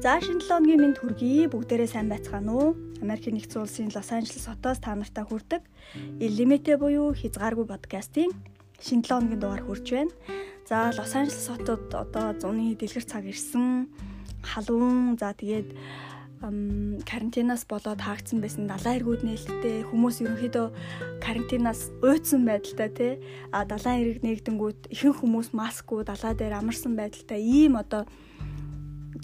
За шинэ 7 өдрийн минь төргий бүгдээрээ сайн байцгаана уу? Америкийн нэгдсэн улсын Лос Анжелес хотоос та нартай хүрдэг Illimate буюу хязгааргүй подкастын шинэ 7 өдрийн дугаар хүрж байна. За Лос Анжелес хотод одоо зуны дэлгэр цаг ирсэн. Халуун за тэгээд карантинаас болоод хаагдсан байсан далайн эргүүд нээлттэй хүмүүс ерөнхийдөө карантинаас уйдсан байдалтай тий а далайн эрэг нэгдэнгүүт ихэнх хүмүүс маскгүй далаа дээр амарсан байдалтай ийм одоо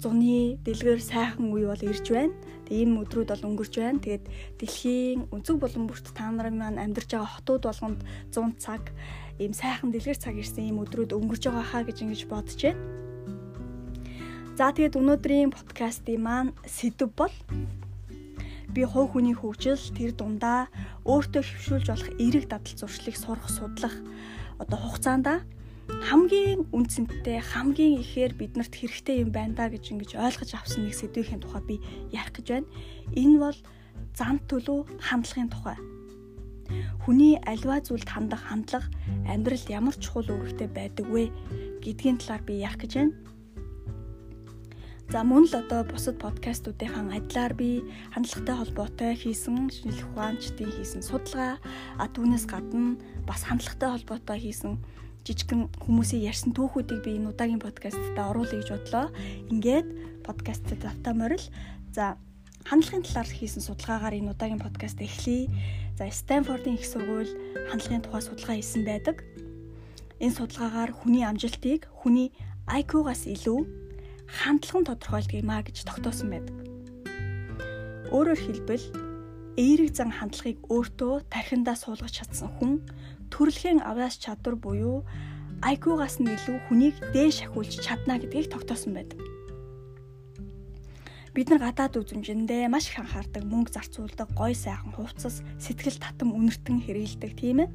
зуны дэлгэр сайхан үе бол ирж байна. Тэгээ ийм өдрүүд бол өнгөрч байна. Тэгээд дэлхийн өнцөг болон бүрт та нарын маань амьдарч байгаа хотууд болгонд 100 цаг ийм сайхан дэлгэр цаг ирсэн ийм өдрүүд өнгөрч байгаа хаа гэж ингэж бодож байна. За тэгээд өнөөдрийн подкастын маань сэдв бол би хувь хүний хөгжил тэр дундаа өөртөө хөвшүүлж болох эерэг дадал зуршлыг сурах судлах одоо хугацаанд хамгийн үнцэнтэй хамгийн ихээр биднэрт хэрэгтэй юм байна да гэж ингэж ойлгож авсан нэг сэдвийн тухай би ярих гэж байна. Энэ бол зан төлөв хандлагын тухай. Хүний альва зүйлд хандах хандлага амьдралд ямар чухал үүрэгтэй байдаг вэ гэдгийн талаар би ярих гэж байна. За мөн л одоо бусад подкастуудынхаа адилаар би хандлагатай холбоотой хийсэн шинжлэх ухаанчдын хийсэн судалгаа а түүнээс гадна бас хандлагатай холбоотой хийсэн жижигхэн хүмүүсийн ярьсан түүхүүдийг би энэ удаагийн подкастт оруулъя гэж бодлоо. Ингээд подкастт завтаа морил. За хандлагын талаар хийсэн судалгаагаар энэ удаагийн подкаст эхлэе. За Стэнфордын их сургууль хандлагын тухай судалгаа хийсэн байдаг. Энэ судалгаагаар хүний амжилтыг хүний IQ-гаас илүү хандлага нь тодорхойлдог юм а гэж тогтоосон байдаг. Өөрөөр хэлбэл эерэг зан хандлагыг өөртөө тархиндаа суулгаж чадсан хүн төрөлхийн авяас чадвар буюу IQ-гаас нь илүү хүнийг дээш шахиулж чадна гэдгийг тогтоосон байдаг. Бид нар гадаад үзмжиндээ маш их анхаардаг, мөнгө зарцуулдаг, гой сайхан хувцас, сэтгэл татам үнэртэн хэрэгэлдэг тийм ээ.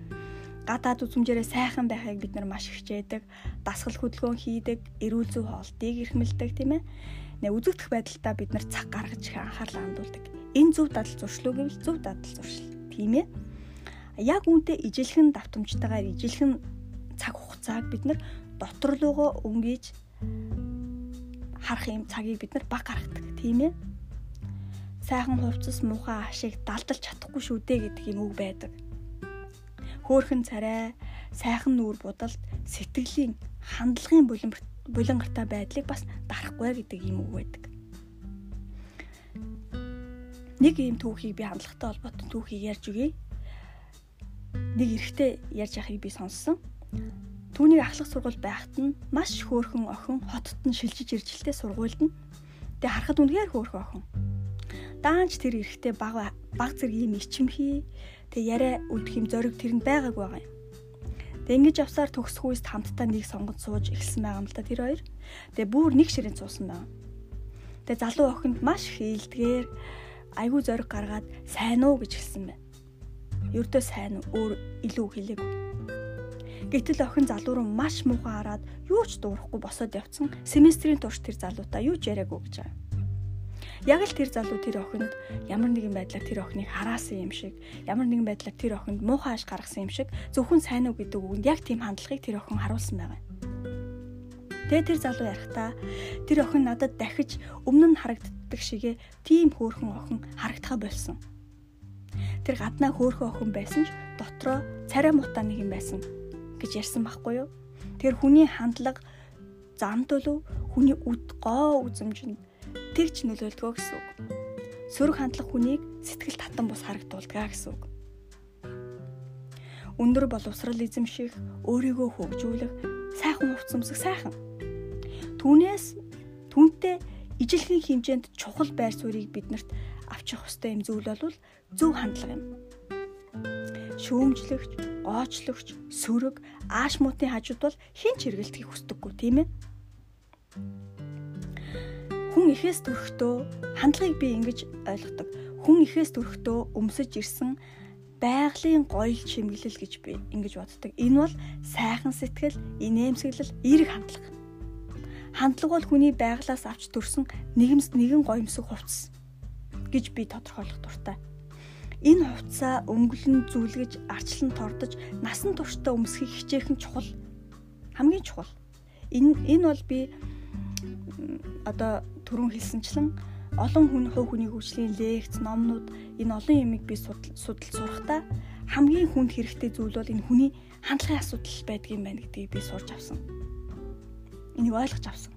Гадаад үзмжээрээ сайхан байхыг бид нар маш хичээдэг, дасгал хөдөлгөөн хийдэг, эрүүл зүй хоолтыг эрхмэлдэг тийм ээ. Нэ үзэгдэх байдалтаа бид нар цаг гаргаж их анхаарлаа хандуулдаг. Энэ зөв дадал зуршлуу гэвэл зөв дадал зуршил. Тийм ээ. Яг үүнтэй ижилхэн давтамжтайгаар ижилхэн цаг хугацааг бид нар дотор руугаа өнгөж харах юм цагийг бид нар баг гаргадаг. Тийм ээ. Сайхан хувцас муухай ашиг далдалж чадахгүй шүү дээ гэдэг юм үг байдаг. Хөөхөн царай сайхан нүүр будалд сэтгэлийн хандлагын булангартай байдлыг бас дарахгүй гэдэг юм үг байдаг нэг ийм түүхийг би хандлагатай холбоотой түүхийг ярьж өгье нэг эрэгтэй ярьж байгааг би сонссон. Түүний ахлах сургууль байхад нь маш хөөрхөн охин хотод нь шилжиж ирж илтэй сургуульд нь тэг харахад үнэхээр хөөрхөн охин. Даанч тэр эрэгтэй баг баг зэргийн ичимхий тэг яриа үдх юм зориг тэрэнд байгааг байгаа юм. Тэг ингэж явсаар төгсөх үест хамтдаа нэг сонгод сууж эхэлсэн байгаа юм л да тэр хоёр. Тэг бүр нэг ширээнд суусан байна. Тэг залуу охинд маш их ээлдгээр айгүй зориг гаргаад сайн уу гэж хэлсэн байна ердөө сайн өөр илүү хэлээгүй. Гэтэл охин залуу руу маш муухай хараад юу ч дуурахгүй босоод явцсан семестрийн турш тэр залуутаа юу ч яриаггүй гэж байгаа. Яг л тэр залуу тэр охинд ямар нэгэн байдлаар тэр охиныг хараасан юм шиг, ямар нэгэн байдлаар тэр охинд муухай аш гаргасан юм шиг зөвхөн сайн уу гэдэг үгэнд яг тийм хандлагыг тэр охин харуулсан байгаа. Тэгээ тэр залуу ярихдаа тэр охин надад дахиж өмнө нь харагддаг шигээ тийм хөөрхөн охин харагдахаа болсон тэр гаднаа хөөхөн охин байсан ч дотроо царай муутай нэг юм байсан гэж ярьсан байхгүй юу. Тэр хүний хандлага зам төлөв хүний үд гоо үзэмжинд тэгч нөлөөлдгөө гэсэн үг. Сөрөг хандлага хүнийг сэтгэл татан бус харагдуулдаг гэсэн үг. Өндөр боловсрал эзэмших, өөрийгөө хөгжүүлэх, сайхан хувц өмсөх сайхан. Түүнээс түнтэй ижилхэн хэмжээнд чухал байр суурийг биднэрт авчих хөстэй юм зүйл бол зөв хандлага юм. Шүүмжлэгч, гоочлогч, сөрөг, ааш муутын хажууд бол хэн ч хэрэгэлдэхийг хүсдэггүй тийм ээ. Хүн ихээс төрөхдөө хандлагыг би ингэж ойлгодог. Хүн ихээс төрөхдөө өмсөж ирсэн байгалийн гоёл чимэглэл гэж би ингэж боддог. Энэ бол сайхан сэтгэл, инээмсэглэл, эерэг хандлага. Хандлага бол хүний байглаас авч төрсэн нэгэмс нэгэн гоёмсог хувцас гэж би тодорхойлох дуртай. Энэ хувцаа өнгөлн зүлгэж, арчлан тордож, насан туршдаа өмсөхийг хичээх нь чухал. Хамгийн чухал. Энэ энэ бол би одоо түрүүн хэлсэнчлэн олон хүн хувь хүний хөгжлийн лекц, номнууд энэ олон юмыг би судал сурахдаа хамгийн хүнд хэрэгтэй зүйл бол энэ хүний хандлагын асуудал байдгийн байна гэдгийг би сурч авсан. Энийг ойлгож авсан.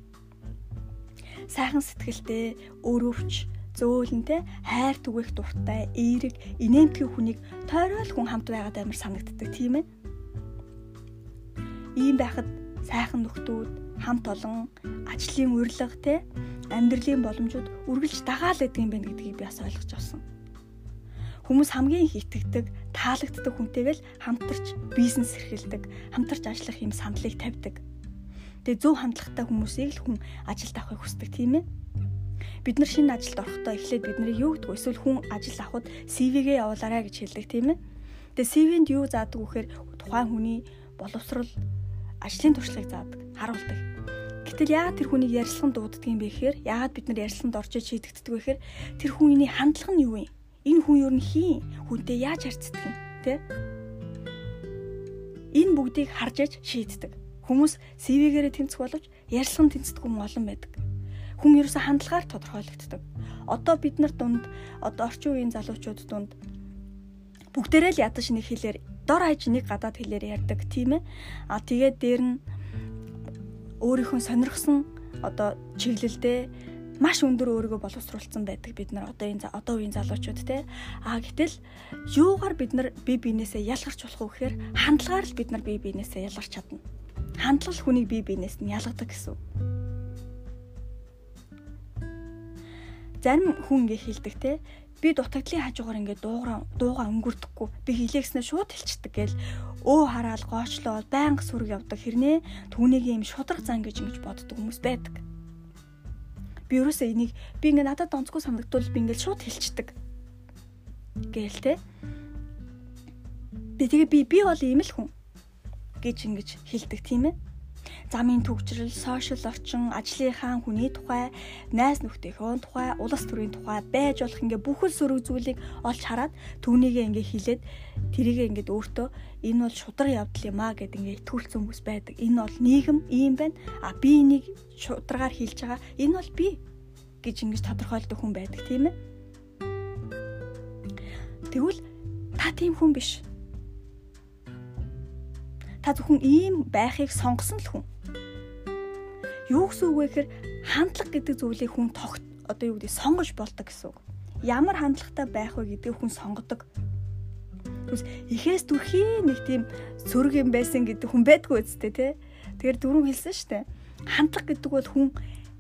Сайхан сэтгэлтэй, өрөвч, зөөлөнтэй, хайр түгээх дуртай, эерэг, инээмтгий хүнийг тойрол хүн хамт байгаад амар санагддаг тийм ээ. Ийм байхад сайхан нөхдүүд, хамт олон, ажлын урилга те амьдралын боломжууд үргэлж дагаал байдаг юм байна гэдгийг би бас ойлгож авсан. Хүмүүс хамгийн их итгэдэг, таалагддаг хүнтэйгээл хамтарч бизнес эрхэлдэг, хамтарч ажиллах юм сандлыг тавьдаг. Тэгээ зөв хандлагатай хүмүүсийг л хүн ажилд авахыг хүсдэг тийм ээ. Бид нар шинэ ажилд орохдоо эхлээд бидний юу гэдэг вэ? Эсвэл хүн ажил авахд CV-гээ явуулаарай гэж хэлдэг тийм ээ. Тэгээ CV-нд юу заадаг вэхээр тухайн хүний боловсрол ажлын туршлагыг заадаг, харуулдаг. Гэтэл яагаад тэр хүнийг ярилцлаганд дууддаг юм бэ гэхээр яагаад бид нар ярилцлаганд орж шийдэгддэг вэ гэхээр тэр хүний хандлага нь юу юм? Энэ хүн юу н хийн? Хүнтэй яаж харьцдаг юм? Тэ? Энэ бүгдийг харж аж шийддэг. Хүмүүс CV-гээрээ тэнцэх боловч ярилцлаганд тэнцдэг хүн олон байдаг. Хүн ерөөсө хандлагаар тодорхойлогддог. Одоо бид нар дунд одоо орчин үеийн залуучууд дунд бүгдээрээ л ядаж нэг хэлээр дор хаяж нэг гадаад хэлээр ярьдаг тийм ээ. А тэгээд дээр нь өөрийнхөө сонирхсон одоо чиглэлдээ маш өндөр өөрийгөө боловсруулсан байдаг бид нар одоо энэ одоо үеийн залуучууд те а гэтэл юугаар бид нар бие биенээсээ ялгарч болох вэ гэхээр хандлагаар л бид нар бие биенээсээ ялгарч чадна хандлал хүнийг бие биенээс нь ялгадаг гэсэн зарим хүн ингэ хэлдэг те би дутагдлын хажуугаар ингээд дуугаа дуугаа өнгөрдөхгүй би хилээгснээ шууд хэлчихдэг гээл өө хараал гоочлоо байнга сүрэг явдаг хэрнээ? Түүнийг юм шудраг зан гэж ингэж боддог хүмүүс байдаг би ерөөсөө энийг би ингээд надад онцгүй санагдвал би ингээд шууд хэлчихдэг гээл те. Би тэгээ би би бол ийм л хүн гэж ингэж хэлдэг тийм ээ замын төгжрөл, сошиал орчин, ажлынхаа хүний тухай, найз нөхдийнхөө тухай, улс төрийн тухай байж болох ингээ бүхэл сөрөг зүйлийг олж хараад түүнийгээ ингээ хилээд тэрийгээ ингээ өөртөө энэ бол шудраг явдал юм а гэд ингээ итгүүлсэн хүмүүс байдаг. Энэ бол нийгэм ийм байна. А би энийг шударгаар хэлж байгаа. Энэ бол би гэж ингэж тодорхойлдог хүн байдаг тийм ээ. Тэгвэл та тийм хүн биш та зөвхөн ийм байхыг сонгосон л хүн. Юу гэсэн үг вэ гэхээр хандлага гэдэг зүйлийг хүн тогт одоо юу гэдэг сонгож болдог гэсэн үг. Ямар хандлагатай байх вэ гэдгийг хүн сонгодог. Түс ихээс түрхий нэг тийм сөрөг юм байсан гэдэг хүн байдгүй үсттэй тий. Тэгэхээр дөрөв хэлсэн дээ. Хандлага гэдэг бол хүн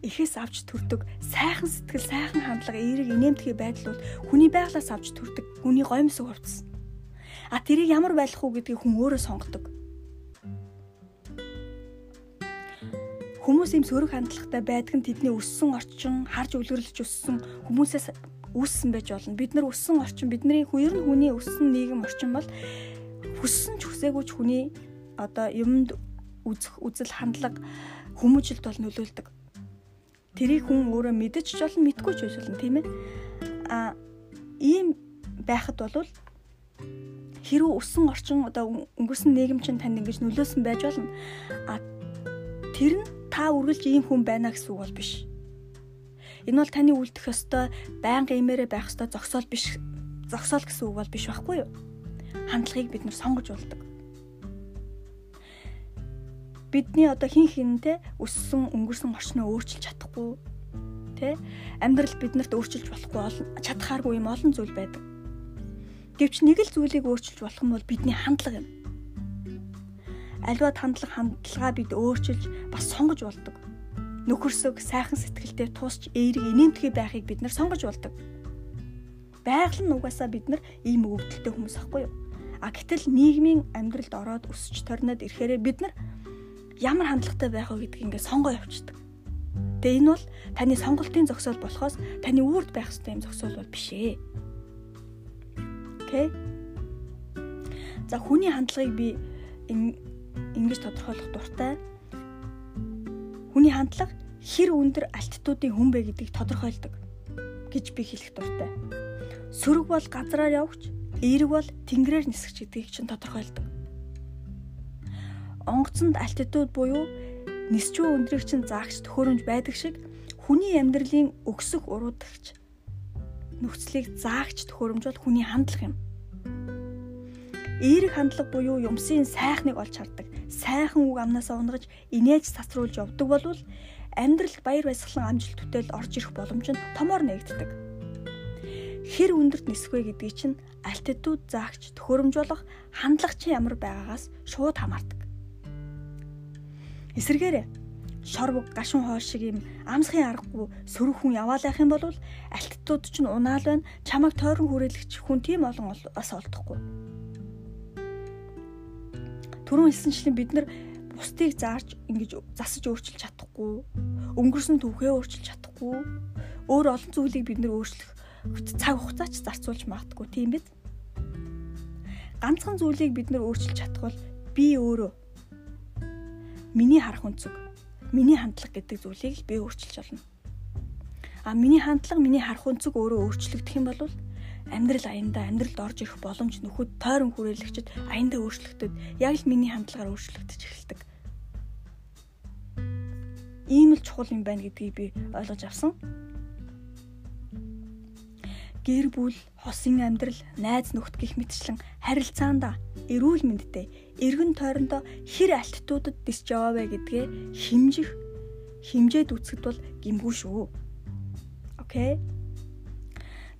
эхээс авч төрдөг сайхан сэтгэл, сайхан хандлага, эерэг инээмтгий байдал бол хүний байглаас авч төрдөг. Хүний гомсог хувцас. А тэрийг ямар байх уу гэдгийг хүн өөрөө сонгодог. Хүмүүс ийм сөрөг хандлагатай байдаг нь тэдний өссөн орчин, харж үлгэрлэж өссөн хүмүүсээс үүссэн байж болно. Бид нар өссөн орчин, бидний ер нь хүний өссөн нийгэм орчин бол хүссэн ч хүсээгүй ч хүний одоо юмд үзэх үзэл хандлага хүмүүжилт бол нөлөөлдөг. Тэрийг хүн өөрөө мэдэж ч болно, мэдгүй ч болно, тийм ээ. А ийм байхад бол хэрвээ өссөн орчин одоо өнгөрсөн нийгэм чинь танд ингэж нөлөөсөн байж болно. А тэр нь та үргэлж ийм хүн байна гэсэн үг бол биш. Энэ бол таны үлдэх ёстой байнга имээрээ байх ёстой зогсоол биш. Зогсоол гэсэн үг бол биш байхгүй юу? Хандлагыг бид нар сонгож болдог. Бидний одоо хин хинтэй өссөн өнгөрсөн орчноо өөрчилж чадахгүй тэ амьдрал биднэрт өөрчилж болохгүй олон чадхааргүй юм олон зүйл байдаг. Гэвч нэг л зүйлийг өөрчилж болох нь бол бидний хандлага юм аливаа хандлага хандлагаа бид өөрчилж бас сонгож болдог. Нөхөрсөг сайхан сэтгэлтэй тусч эерэг инээмтгий байхыг бид нар сонгож болдог. Байгаль нь угаасаа бид нар ийм өвдөлтөй хүмүүс ахгүй юу? А гэтэл нийгмийн амьдралд ороод өсч торнод ирэхээр бид нар ямар хандлагатай байх вэ гэдгийг ингээд сонгоо явчихдаг. Тэгээ энэ бол таны сонголтын зохисол болохоос таны үрд байх ёстой юм зохисол бол биш ээ. Окей. За хүний хандлагыг би ингэж тодорхойлох дуртай. Хүний хандлага хэр өндөр альтитуудын хүн бэ гэдгийг тодорхойлдог гэж би хэлэх дуртай. Сөрөг бол газраар явж, эерэг бол тэнгэрээр нисгэж гэдгийг чинь тодорхойлдог. Онгоцонд альтитуд буюу нисчүү өндрийг чинь заагч төхөөрөмж байдаг шиг хүний амьдралын өксөх уруудагч нөхцөлийг заагч төхөөрөмж бол хүний хандлага юм. Эерэг хандлага буюу юмсын сайхныг олж хардаг. Сайхан үг амнасаа унгаж инээж цацруулж явдаг болвол амьдралд баяр баясгалан амжилт төтөл орж ирэх боломж нь томоор нэгддэг. Хэр өндөрт нисвэ гэдгийг чинь альтитуд заагч төхөөрөмж болох хандлага чинь ямар байгаагаас шууд хамаардаг. Эсвэргээр шорвог гашуун хоол шиг юм амсхын аргагүй сөрөг хүн яваалах юм бол альттууд ч унаал байна чамайг тойрон хүрээлэгч хүн тийм олон бас олдохгүй түрүүн хэлсэнчлэн бид нар бусдыг заарч ингэж засаж өөрчилж чадахгүй өнгөрсөн түүхээ өөрчилж чадахгүй. Өөр олон зүйлийг бид нар өөрчлөх цаг хугацаач зарцуулж магадгүй тийм биз? Ганцхан зүйлийг бид нар өөрчилж чадах бол би өөрөө. Миний харах өнцөг миний хандлага гэдэг зүйлийг л би өөрчилж олно. А миний хандлага, миний харах өнцөг өөрөө өөрчлөгдөх юм бол амьдрал аяндаа амьдралд орж ирэх боломж нөхөд тойрон хүрээлэгчд аяндаа өөрчлөгдөд яг л миний хандлагаар өөрчлөгдөж эхэлдэг. Ийм л чухал юм байна гэдгийг би ойлгож авсан. Гэр бүл, хосын амьдрал, найз нөхд гих мэтчлэн харилцаанда эрүүл мэндтэй эргэн тойрондоо хэр альттуудад дисж яваа вэ гэдгээ химжих химжээд үзэхэд бол гимгүү шүү. Окей.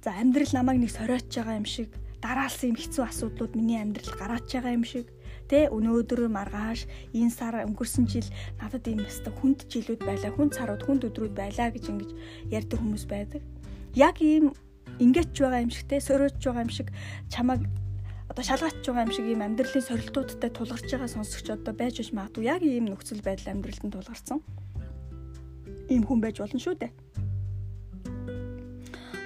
За амьдрал намайг нэг сориоч байгаа юм шиг дараалсан юм хэцүү асуудлууд миний амьдрал гараач байгаа юм шиг тэ өнөөдөр маргааш энэ сар өнгөрсөн жил надад ийм өстө хүнд жилүүд байлаа хүнд сарууд хүнд өдрүүд байлаа гэж ингэж ярьдаг хүмүүс байдаг. Яг ийм ингэж байгаа юм шиг те сориоч байгаа юм шиг чамайг одоо шалгач байгаа юм шиг ийм амьдралын сорилтуудтай тулгарч байгаа сонсогч одоо байж ш магадгүй яг ийм нөхцөл байдал амьдралд нь тулгарсан. Ийм хүн байж болно шүү дээ.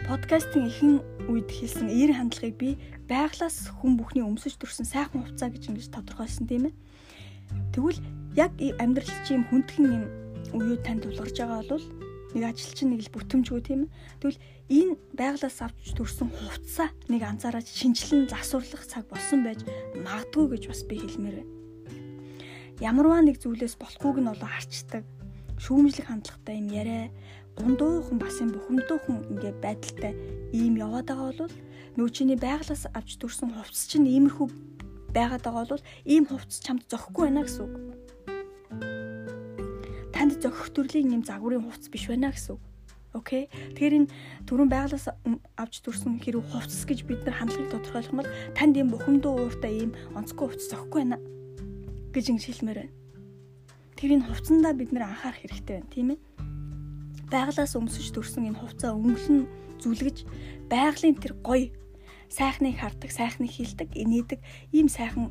Подкастын ихэнх үед хэлсэн эер хандлагыг би байглаас хүн бүхний өмсөж төрсэн сайхан хувцас гэж ингэж тодорхойлсон тийм ээ. Тэгвэл яг амьдрал чи юм хүндхэн юм үеуд танд тулгарч байгаа бол нэг ажилчин нэг л бүтэмжгүй тийм ээ. Тэгвэл энэ байглаас авч төрсэн хувцсаа нэг анзаараад шинжилэн засварлах цаг болсон байж магадгүй гэж бас би хэлмээр байна. Ямарваа нэг зүйлээс болохгүйг нь олоо харчдаг. Шүүмжлэх хандлагатай юм яриа, дундуухан бас юм бухимдуухан ингээ байдалтай ийм яваад байгаа бол нөө чиний байглаас авч төрсэн хувцс чинь иймэрхүү байгаад байгаа бол ийм хувцс чамд зөхгүй байна гэсэн үг. Танд зохих төрлийн юм загварын хувцс биш байна гэсэн үг. Окей. Тэгэхээр энэ түрүүн байглаас авч төрсэн хэрэг хувцас гэж бид нар хандлагыг тодорхойлох юм бол танд ийм бухимдуу ууртай ийм онцгой хувцас зохихгүй байна гэж ингэж хэлмээр байна. Тэр энэ хувцсандаа бид нар анхаарах хэрэгтэй байна, тийм ээ. Байглаас өмсөж төрсэн энэ хувцаа өнгөлн зүлгэж байгалийн тэр гоё сайхныг хардаг, сайхныг хилдэг, инээдэг ийм сайхан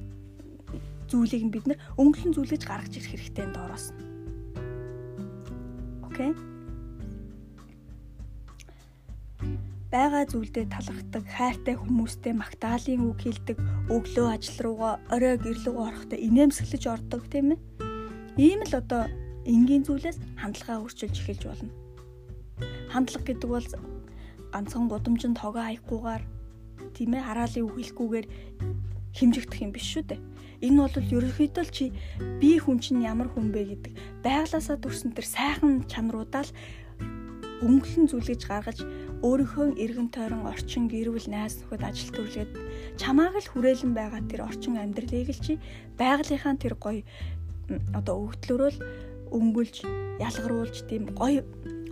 зүйлийг нь бид нар өнгөлн зүлгэж гаргаж ирэх хэрэгтэй энэ доороос. Окей. байгаа зүйлдээ талархдаг, хайртай хүмүүстэй магтаалын үг хэлдэг, өглөө ажил руугаа орой гэрэл рүү орохдоо инээмсэглэж ордог тийм ээ. Ийм л одоо энгийн зүйлээс хандлагаа өөрчилж эхэлж болно. Хандлага гэдэг бол ганцхан гудамжинд тогоо хаяггүйгээр тийм ээ хараалын үг хэлэхгүйгээр химжигдэх юм биш шүү дээ. Энэ бол ерөнхийдөө чи би хүн чинь ямар хүн бэ гэдэг байглаасаа төрсөн тэр сайхан чанаруудаа л өнгөлөн зүйлгэж гаргаж өөрийнхөө эргэн тойрон орчин гэрвэл найз нөхөд ажил төрлөөд чамааг л хүрээлэн байгаа тэр орчин амьдралыг л чи байгалийнхаа тэр гоё одоо өгдлөрөө л өнгөлж ялгаруулж тийм гоё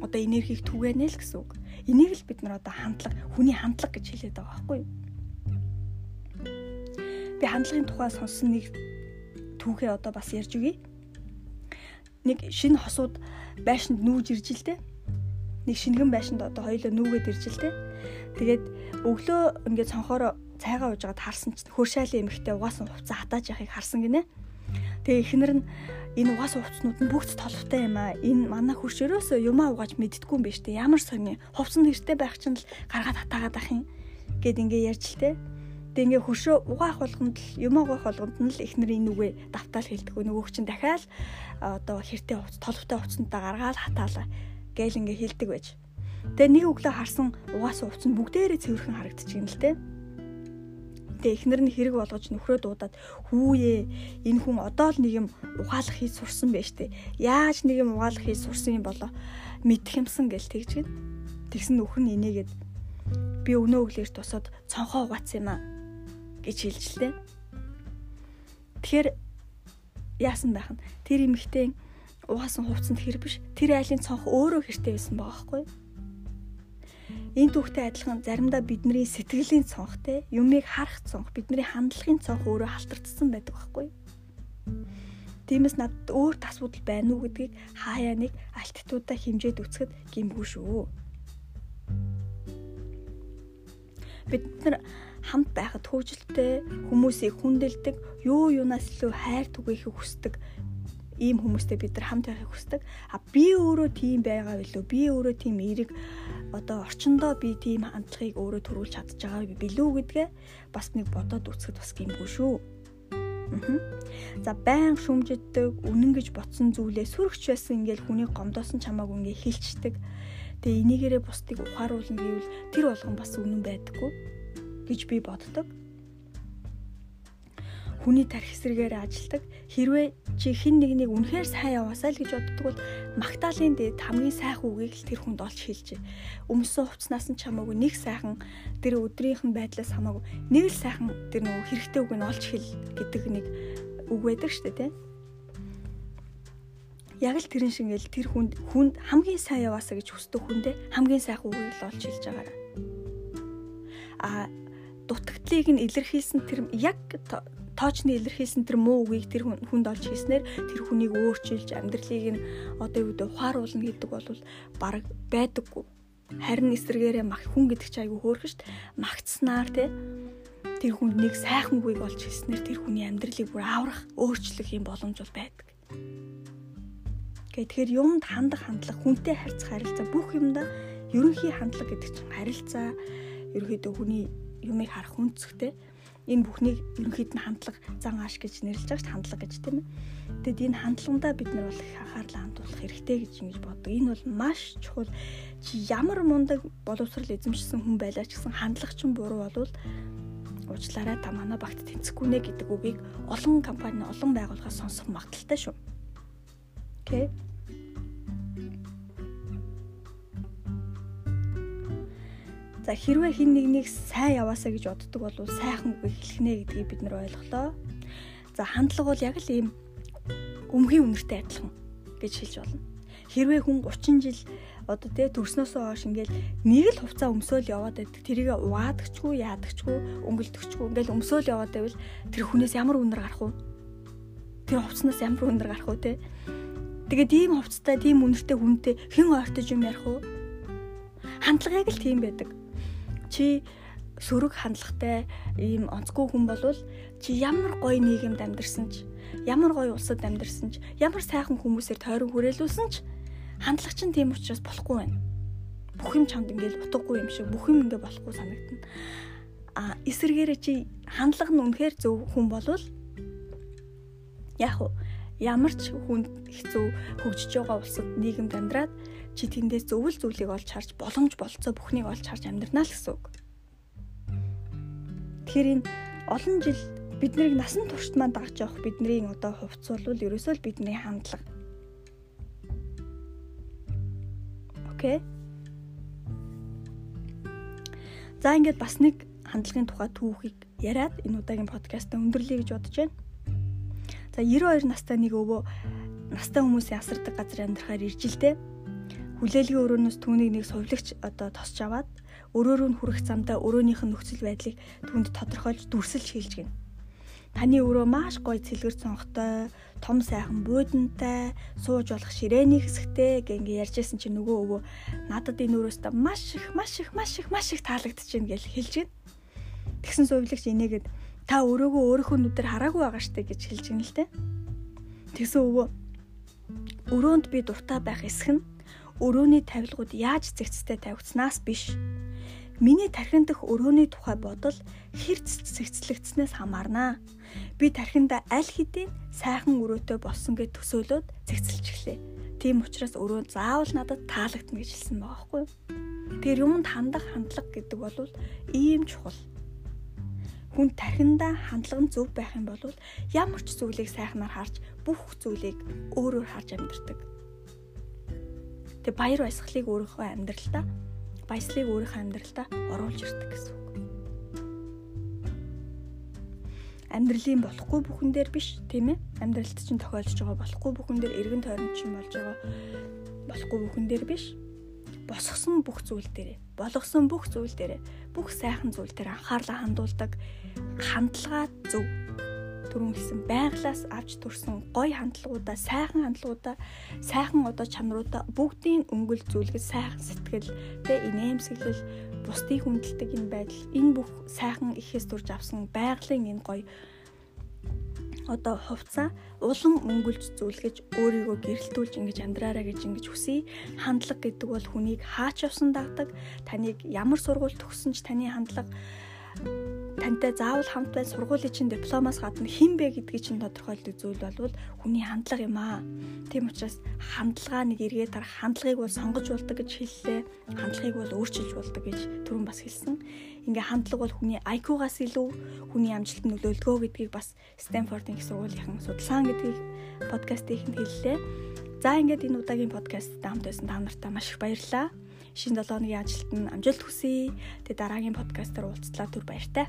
одоо энергийг түгэнэ л гэсэн үг. Энийг л бид нар одоо хандлага хүний хандлага гэж хэлээд байгаа байхгүй юу? Би хандлагын тухай сонссон нэг түүхээ одоо бас ярьж өгье. Нэг шинэ хосууд байшинд нүүж ирж дээ нэг шингэн байшинд одоо хоёулаа нүгэд ирж те. Тэгээд өглөө ингээд цонхоор цайгаа уужгаад харсан чинь хөршайлын эмэгтэй угаасан хувцас хатааж яхахыг харсан гинэ. Тэгээ эхнэр нь энэ угаасан хувцснууд нь бүгд толвтой юм аа. Энэ манай хөрш өрөөсөө юмаа угааж мэддггүй юм биш үү? Ямар сони. Хувцас нь хэрэгтэй байх чинь л гаргаад хатаагаад ах юм гэд ингээ ярьж л те. Тэгээ ингээ хөршөө угаах болгонд л юм угаах болгонд нь л эхнэр энэ үгээ давтаал хэлдэг. Нөгөөх чинь дахиад одоо хэртэй хувцас толвтой хувцсантаа гаргаад хатаалаа гээл ингээ хилдэг байж. Тэгээ нэг өглөө харсан угаасан хувцс нь бүгдээрээ цэвэрхэн харагдчихээн л дээ. Гэхдээ эхнэр нь хэрэг болгож нөхрөө дуудаад хүүе энэ хүн одоо л нэг юм угаалах хийж сурсан байж тээ. Яаж нэг юм угаалах хийж сурсан юм болоо мэдх юмсан гэл тэгж гин. Тэгсэн нөхөр нь инээгээд би өнөө өглөөр тусаад цонхоо угаацсан юм аа гэж хэлж лээ. Тэгэхээр яасан байх нь тэр эмэгтэй угаасан хувцсанд хэр биш тэр айлын цонх өөрөө хэртэй байсан байгаа байхгүй юу? Энэ түүхтэй адилхан заримдаа бидний сэтгэлийн цонхтэй юмыг харах цонх, бидний хандлагын цонх өөрөө халтардсан байдаг байхгүй юу? Тиймээс надад өөр асуудал байна уу гэдгийг хаяа нэг альттуудаа хэмжээд үцхэд гимгүй шүү. Бид нар хамт байхад хөвжөлтэй хүмүүсийг хүндэлдэг, юу юунаас илүү хайр түгээхийг хүсдэг ийм хүмүүстэй бид нар хамт байхыг хүсдэг. А би өөрөө тийм байгаа билүү? Би өөрөө тийм эерэг одоо орчондоо би тийм хандлагыг өөрөө төрүүлж чадж байгаа билүү гэдгээ бас нэг бодоод үзэхэд бас гимгүй шүү. За байн шүмжиддэг, үнэн гэж ботсон зүйлээ сүргч байсан ингээл хүний гомдоосон чамааг ингээ хилчдэг. Тэгээ энийгээрээ бусдыг ухааруулна гэвэл тэр болгон бас үнэн байдаггүй гэж би боддог хүний тарих эсрэгээр ажилдаг. Хэрвээ чи хин нэгнийг үнэхээр сайн яваасаа л гэж боддог бол магтаалын дээд хамгийн сайхан үгийг л тэр хүнд олж хэлж. Өмсөн хувцснаас нь чамаагүй нэг сайхан тэр өдрийнх нь байдлаас хамаагүй нэг л сайхан тэр нөгөө хэрэгтэй үг нь олж хэл гэдэг нэг үг байдаг шүү дээ, тэ. Яг л тэрэн шиг ингээл тэр хүнд хүнд хамгийн сайн яваасаа гэж хүсдэг хүндээ хамгийн сайхан үгийг л олж хэлж байгаарай. А дутагдлыг нь илэрхийлсэн тэр яг тоочны илэрхийлсэн тэр муу үгийг тэр хүнд олж хийснээр тэр хүнийг өөрчилж амьдралыг нь одоо юу гэдэг ухааруулна гэдэг бол баг байдаггүй. Харин эсрэгээрээ мах хүн гэдэг чи айгүй хөөрхөн штт магтснаар те тэр хүнд нэг сайхан үгийг олж хийснээр тэр хүний амьдралыг бүр аврах өөрчлөх юм боломж бол байдаг. Тэгэхээр юмд хандах хандлага хүнтэй харьцах харилцаа бүх юмда ерөнхий хандлага гэдэг чинь харилцаа ерөөхдөө хүний юмыг харах үнцгтэй энэ бүхнийг ерөнхийд нь хандлага зан ааш гэж нэрлэж байгаа шүү хандлага гэж тийм ээ. Тэгэд энэ хандлагандаа бид нар бол их анхаарлаа хандуулах хэрэгтэй гэж ингэж боддог. Энэ бол маш чухал. Чи ямар мундаг боловсрал эзэмшсэн хүн байлаа ч гэсэн хандлага чинь буруу болвол уучлаарай та манай багт тэнцэхгүй нэ гэдэг үгийг олон компани олон байгууллагаас сонсох магадaltaй шүү. Окей. Okay За хэрвээ хин нэгнийг сайн яваасаа гэж боддог бол сайхан үг хэлхнэ гэдгийг бид нар ойлголоо. За хандлага бол яг л ийм өмгийн үнэртэй адилхан гэж хэлж болно. Хэрвээ хүн 30 жил одоо тэ төрснөөсөө хойш ингээл нэг л хувцас өмсөөл яваад байдаг. Тэрийг угаадагчгүй, яадагчгүй, өнгөлдөгчгүй ингээл өмсөөл яваад байвал тэр хүнээс ямар үнэр гарах вэ? Тэр хувцснаас ямар үнэр гарах вэ те? Тэгээд ийм хувцастай, тийм үнэртэй хүнтэй хэн ойртож юм ярих вэ? Хандлагыг л тийм байдаг чи сөрөг хандлагатай ийм онцгүй хүн болвол чи ямар гоё нийгэмд амьдарсан ч ямар гоё улсад амьдарсан ч ямар сайхан хүмүүсээр тойрон хүрээлүүлсэн ч хандлага чинь тийм учраас болохгүй байна. Бүх юм чамд ингээл утгагүй юм шиг бүх юм ингээ болохгүй санагдана. А эсэргээрээ чи хандлага нь үнэхээр зөв хүн болвол яг ямар ч хүн хэцүү хөгжиж байгаа улсад нийгэмд амьдраад чи тэндээс зөвл зүйлийг олж харж боломж болцоо бүхнийг олж харж амьдрнаа л гэсэн үг. Тэгэхээр энэ олон жил бид нарыг насан туршид маань дагж явах бидний одоо хувцс бол ерөөсөө л бидний хандлага. Окей. За ингээд бас нэг хандлагын тухай түүхийг яриад энэ удаагийн подкастаа өндөрлөе гэж бодож байна. За 92 настай нэг өвөө настай хүмүүсийн асардаг газар амьдрахаар ирж л дээ хүлээлгийн өрөөнөөс түүнийг нэг сувлагч одоо тосч аваад өрөөрөө нь хүрэх замдаа өрөөнийх нь нөхцөл байдлыг түүнд тодорхойлж дүрсэлж хэлж гин. Таны өрөө маш гоё цэлгэр цонхтой, том сайхан буудантай, сууж болох ширээний хэсэгтэй гэнгээ ярьжсэн чинь нөгөө өвөө надад энэ өрөөстөө маш их, маш их, маш их, маш их таалагдчихээн гэж хэлж гин. Тэгсэн сувлагч инээгээд та өрөөгөө өөрийнхөө нүдээр хараагүй байгаа штэ гэж хэлж гин л те. Тэгсэн өвөө өрөөнд би дуртай байх эсэх нь өрөөний тавилгууд яаж зэгцтэй тавигдсанаас биш. Миний тархин дэх өрөөний тухай бодол хэр зэгцлэгдснээс хамаарнаа. Би тархинда аль хэдийн сайхан өрөөтэй болсон гэж төсөөлөд зэгцэлж эхлэв. Тийм учраас өрөө заавал надад таалагдана гэж хэлсэн байгаа байхгүй юу? Тэр юмд хандах хандлага гэдэг бол ийм чухал. хүн тархиндаа хандлага нь зөв байх юм бол ямар ч зүйлийг сайхнаар харж бүх зүйлийг өөрөөр харж амьдардаг. Тэг баяр баясгалыг өөрийнхөө амьдралдаа баяслыг өөрийнхөө амьдралдаа оруулж ирдэг гэсэн үг. амьдралын болохгүй бүхэн дээр биш тийм ээ амьдралд чинь тохиолдож байгаа болохгүй бүхэн дээр эргэн тойронд чинь болж байгаа болохгүй бүхэн дээр биш босгосон бүх зүйл дээрээ болгосон бүх зүйл дээрээ бүх сайхан зүйл дээр анхаарлаа хандуулдаг хандлага зөв түрүүн хэлсэн байглаас авч турсан гоё хандлагуудаа сайхан хандлагуудаа сайхан одоо чанаруудаа бүгдийг өнгөл зүйлгэж сайхан сэтгэл тэ инээмсэглэл бусдыг хүндэлдэг энэ байдал энэ бүх сайхан ихээс турж авсан байгалийн энэ гоё одоо хувцаа улам өнгөлж зүйлгэж өөрийгөө гэрэлтүүлж ингэж амьдраараа гэж ингэж хүсье. Хандлага гэдэг бол хүнийг хаач явсан дагдаг. Таныг ямар сургууль төгссөн ч таны хандлага тантай заавал хамт бай сургуулийн чинь дипломоос гадна хэн бэ гэдгийг чинь тодорхойлдог зүйл бол хүний хандлага юм аа. Тийм учраас хандлага нэг эргээ тарах хандлагыг бол сонгож болдог гэж хэллээ. Хандлагыг бол өөрчилж болдог гэж түрүүн бас хэлсэн. Ингээ хандлага бол хүний IQ-гаас илүү хүний амжилтанд нөлөөлдгөө гэдгийг бас Стэнфордын их сургуулийн судалгаан гэдгийг подкастын хэллээ. За ингээд энэ удаагийн подкастт хамт байсан та нартай маш их баярлалаа шинэ 7 өдрийн ажилтанд амжилт хүсье. Тэгээ дараагийн подкастаар уулзлаа түр баяртай.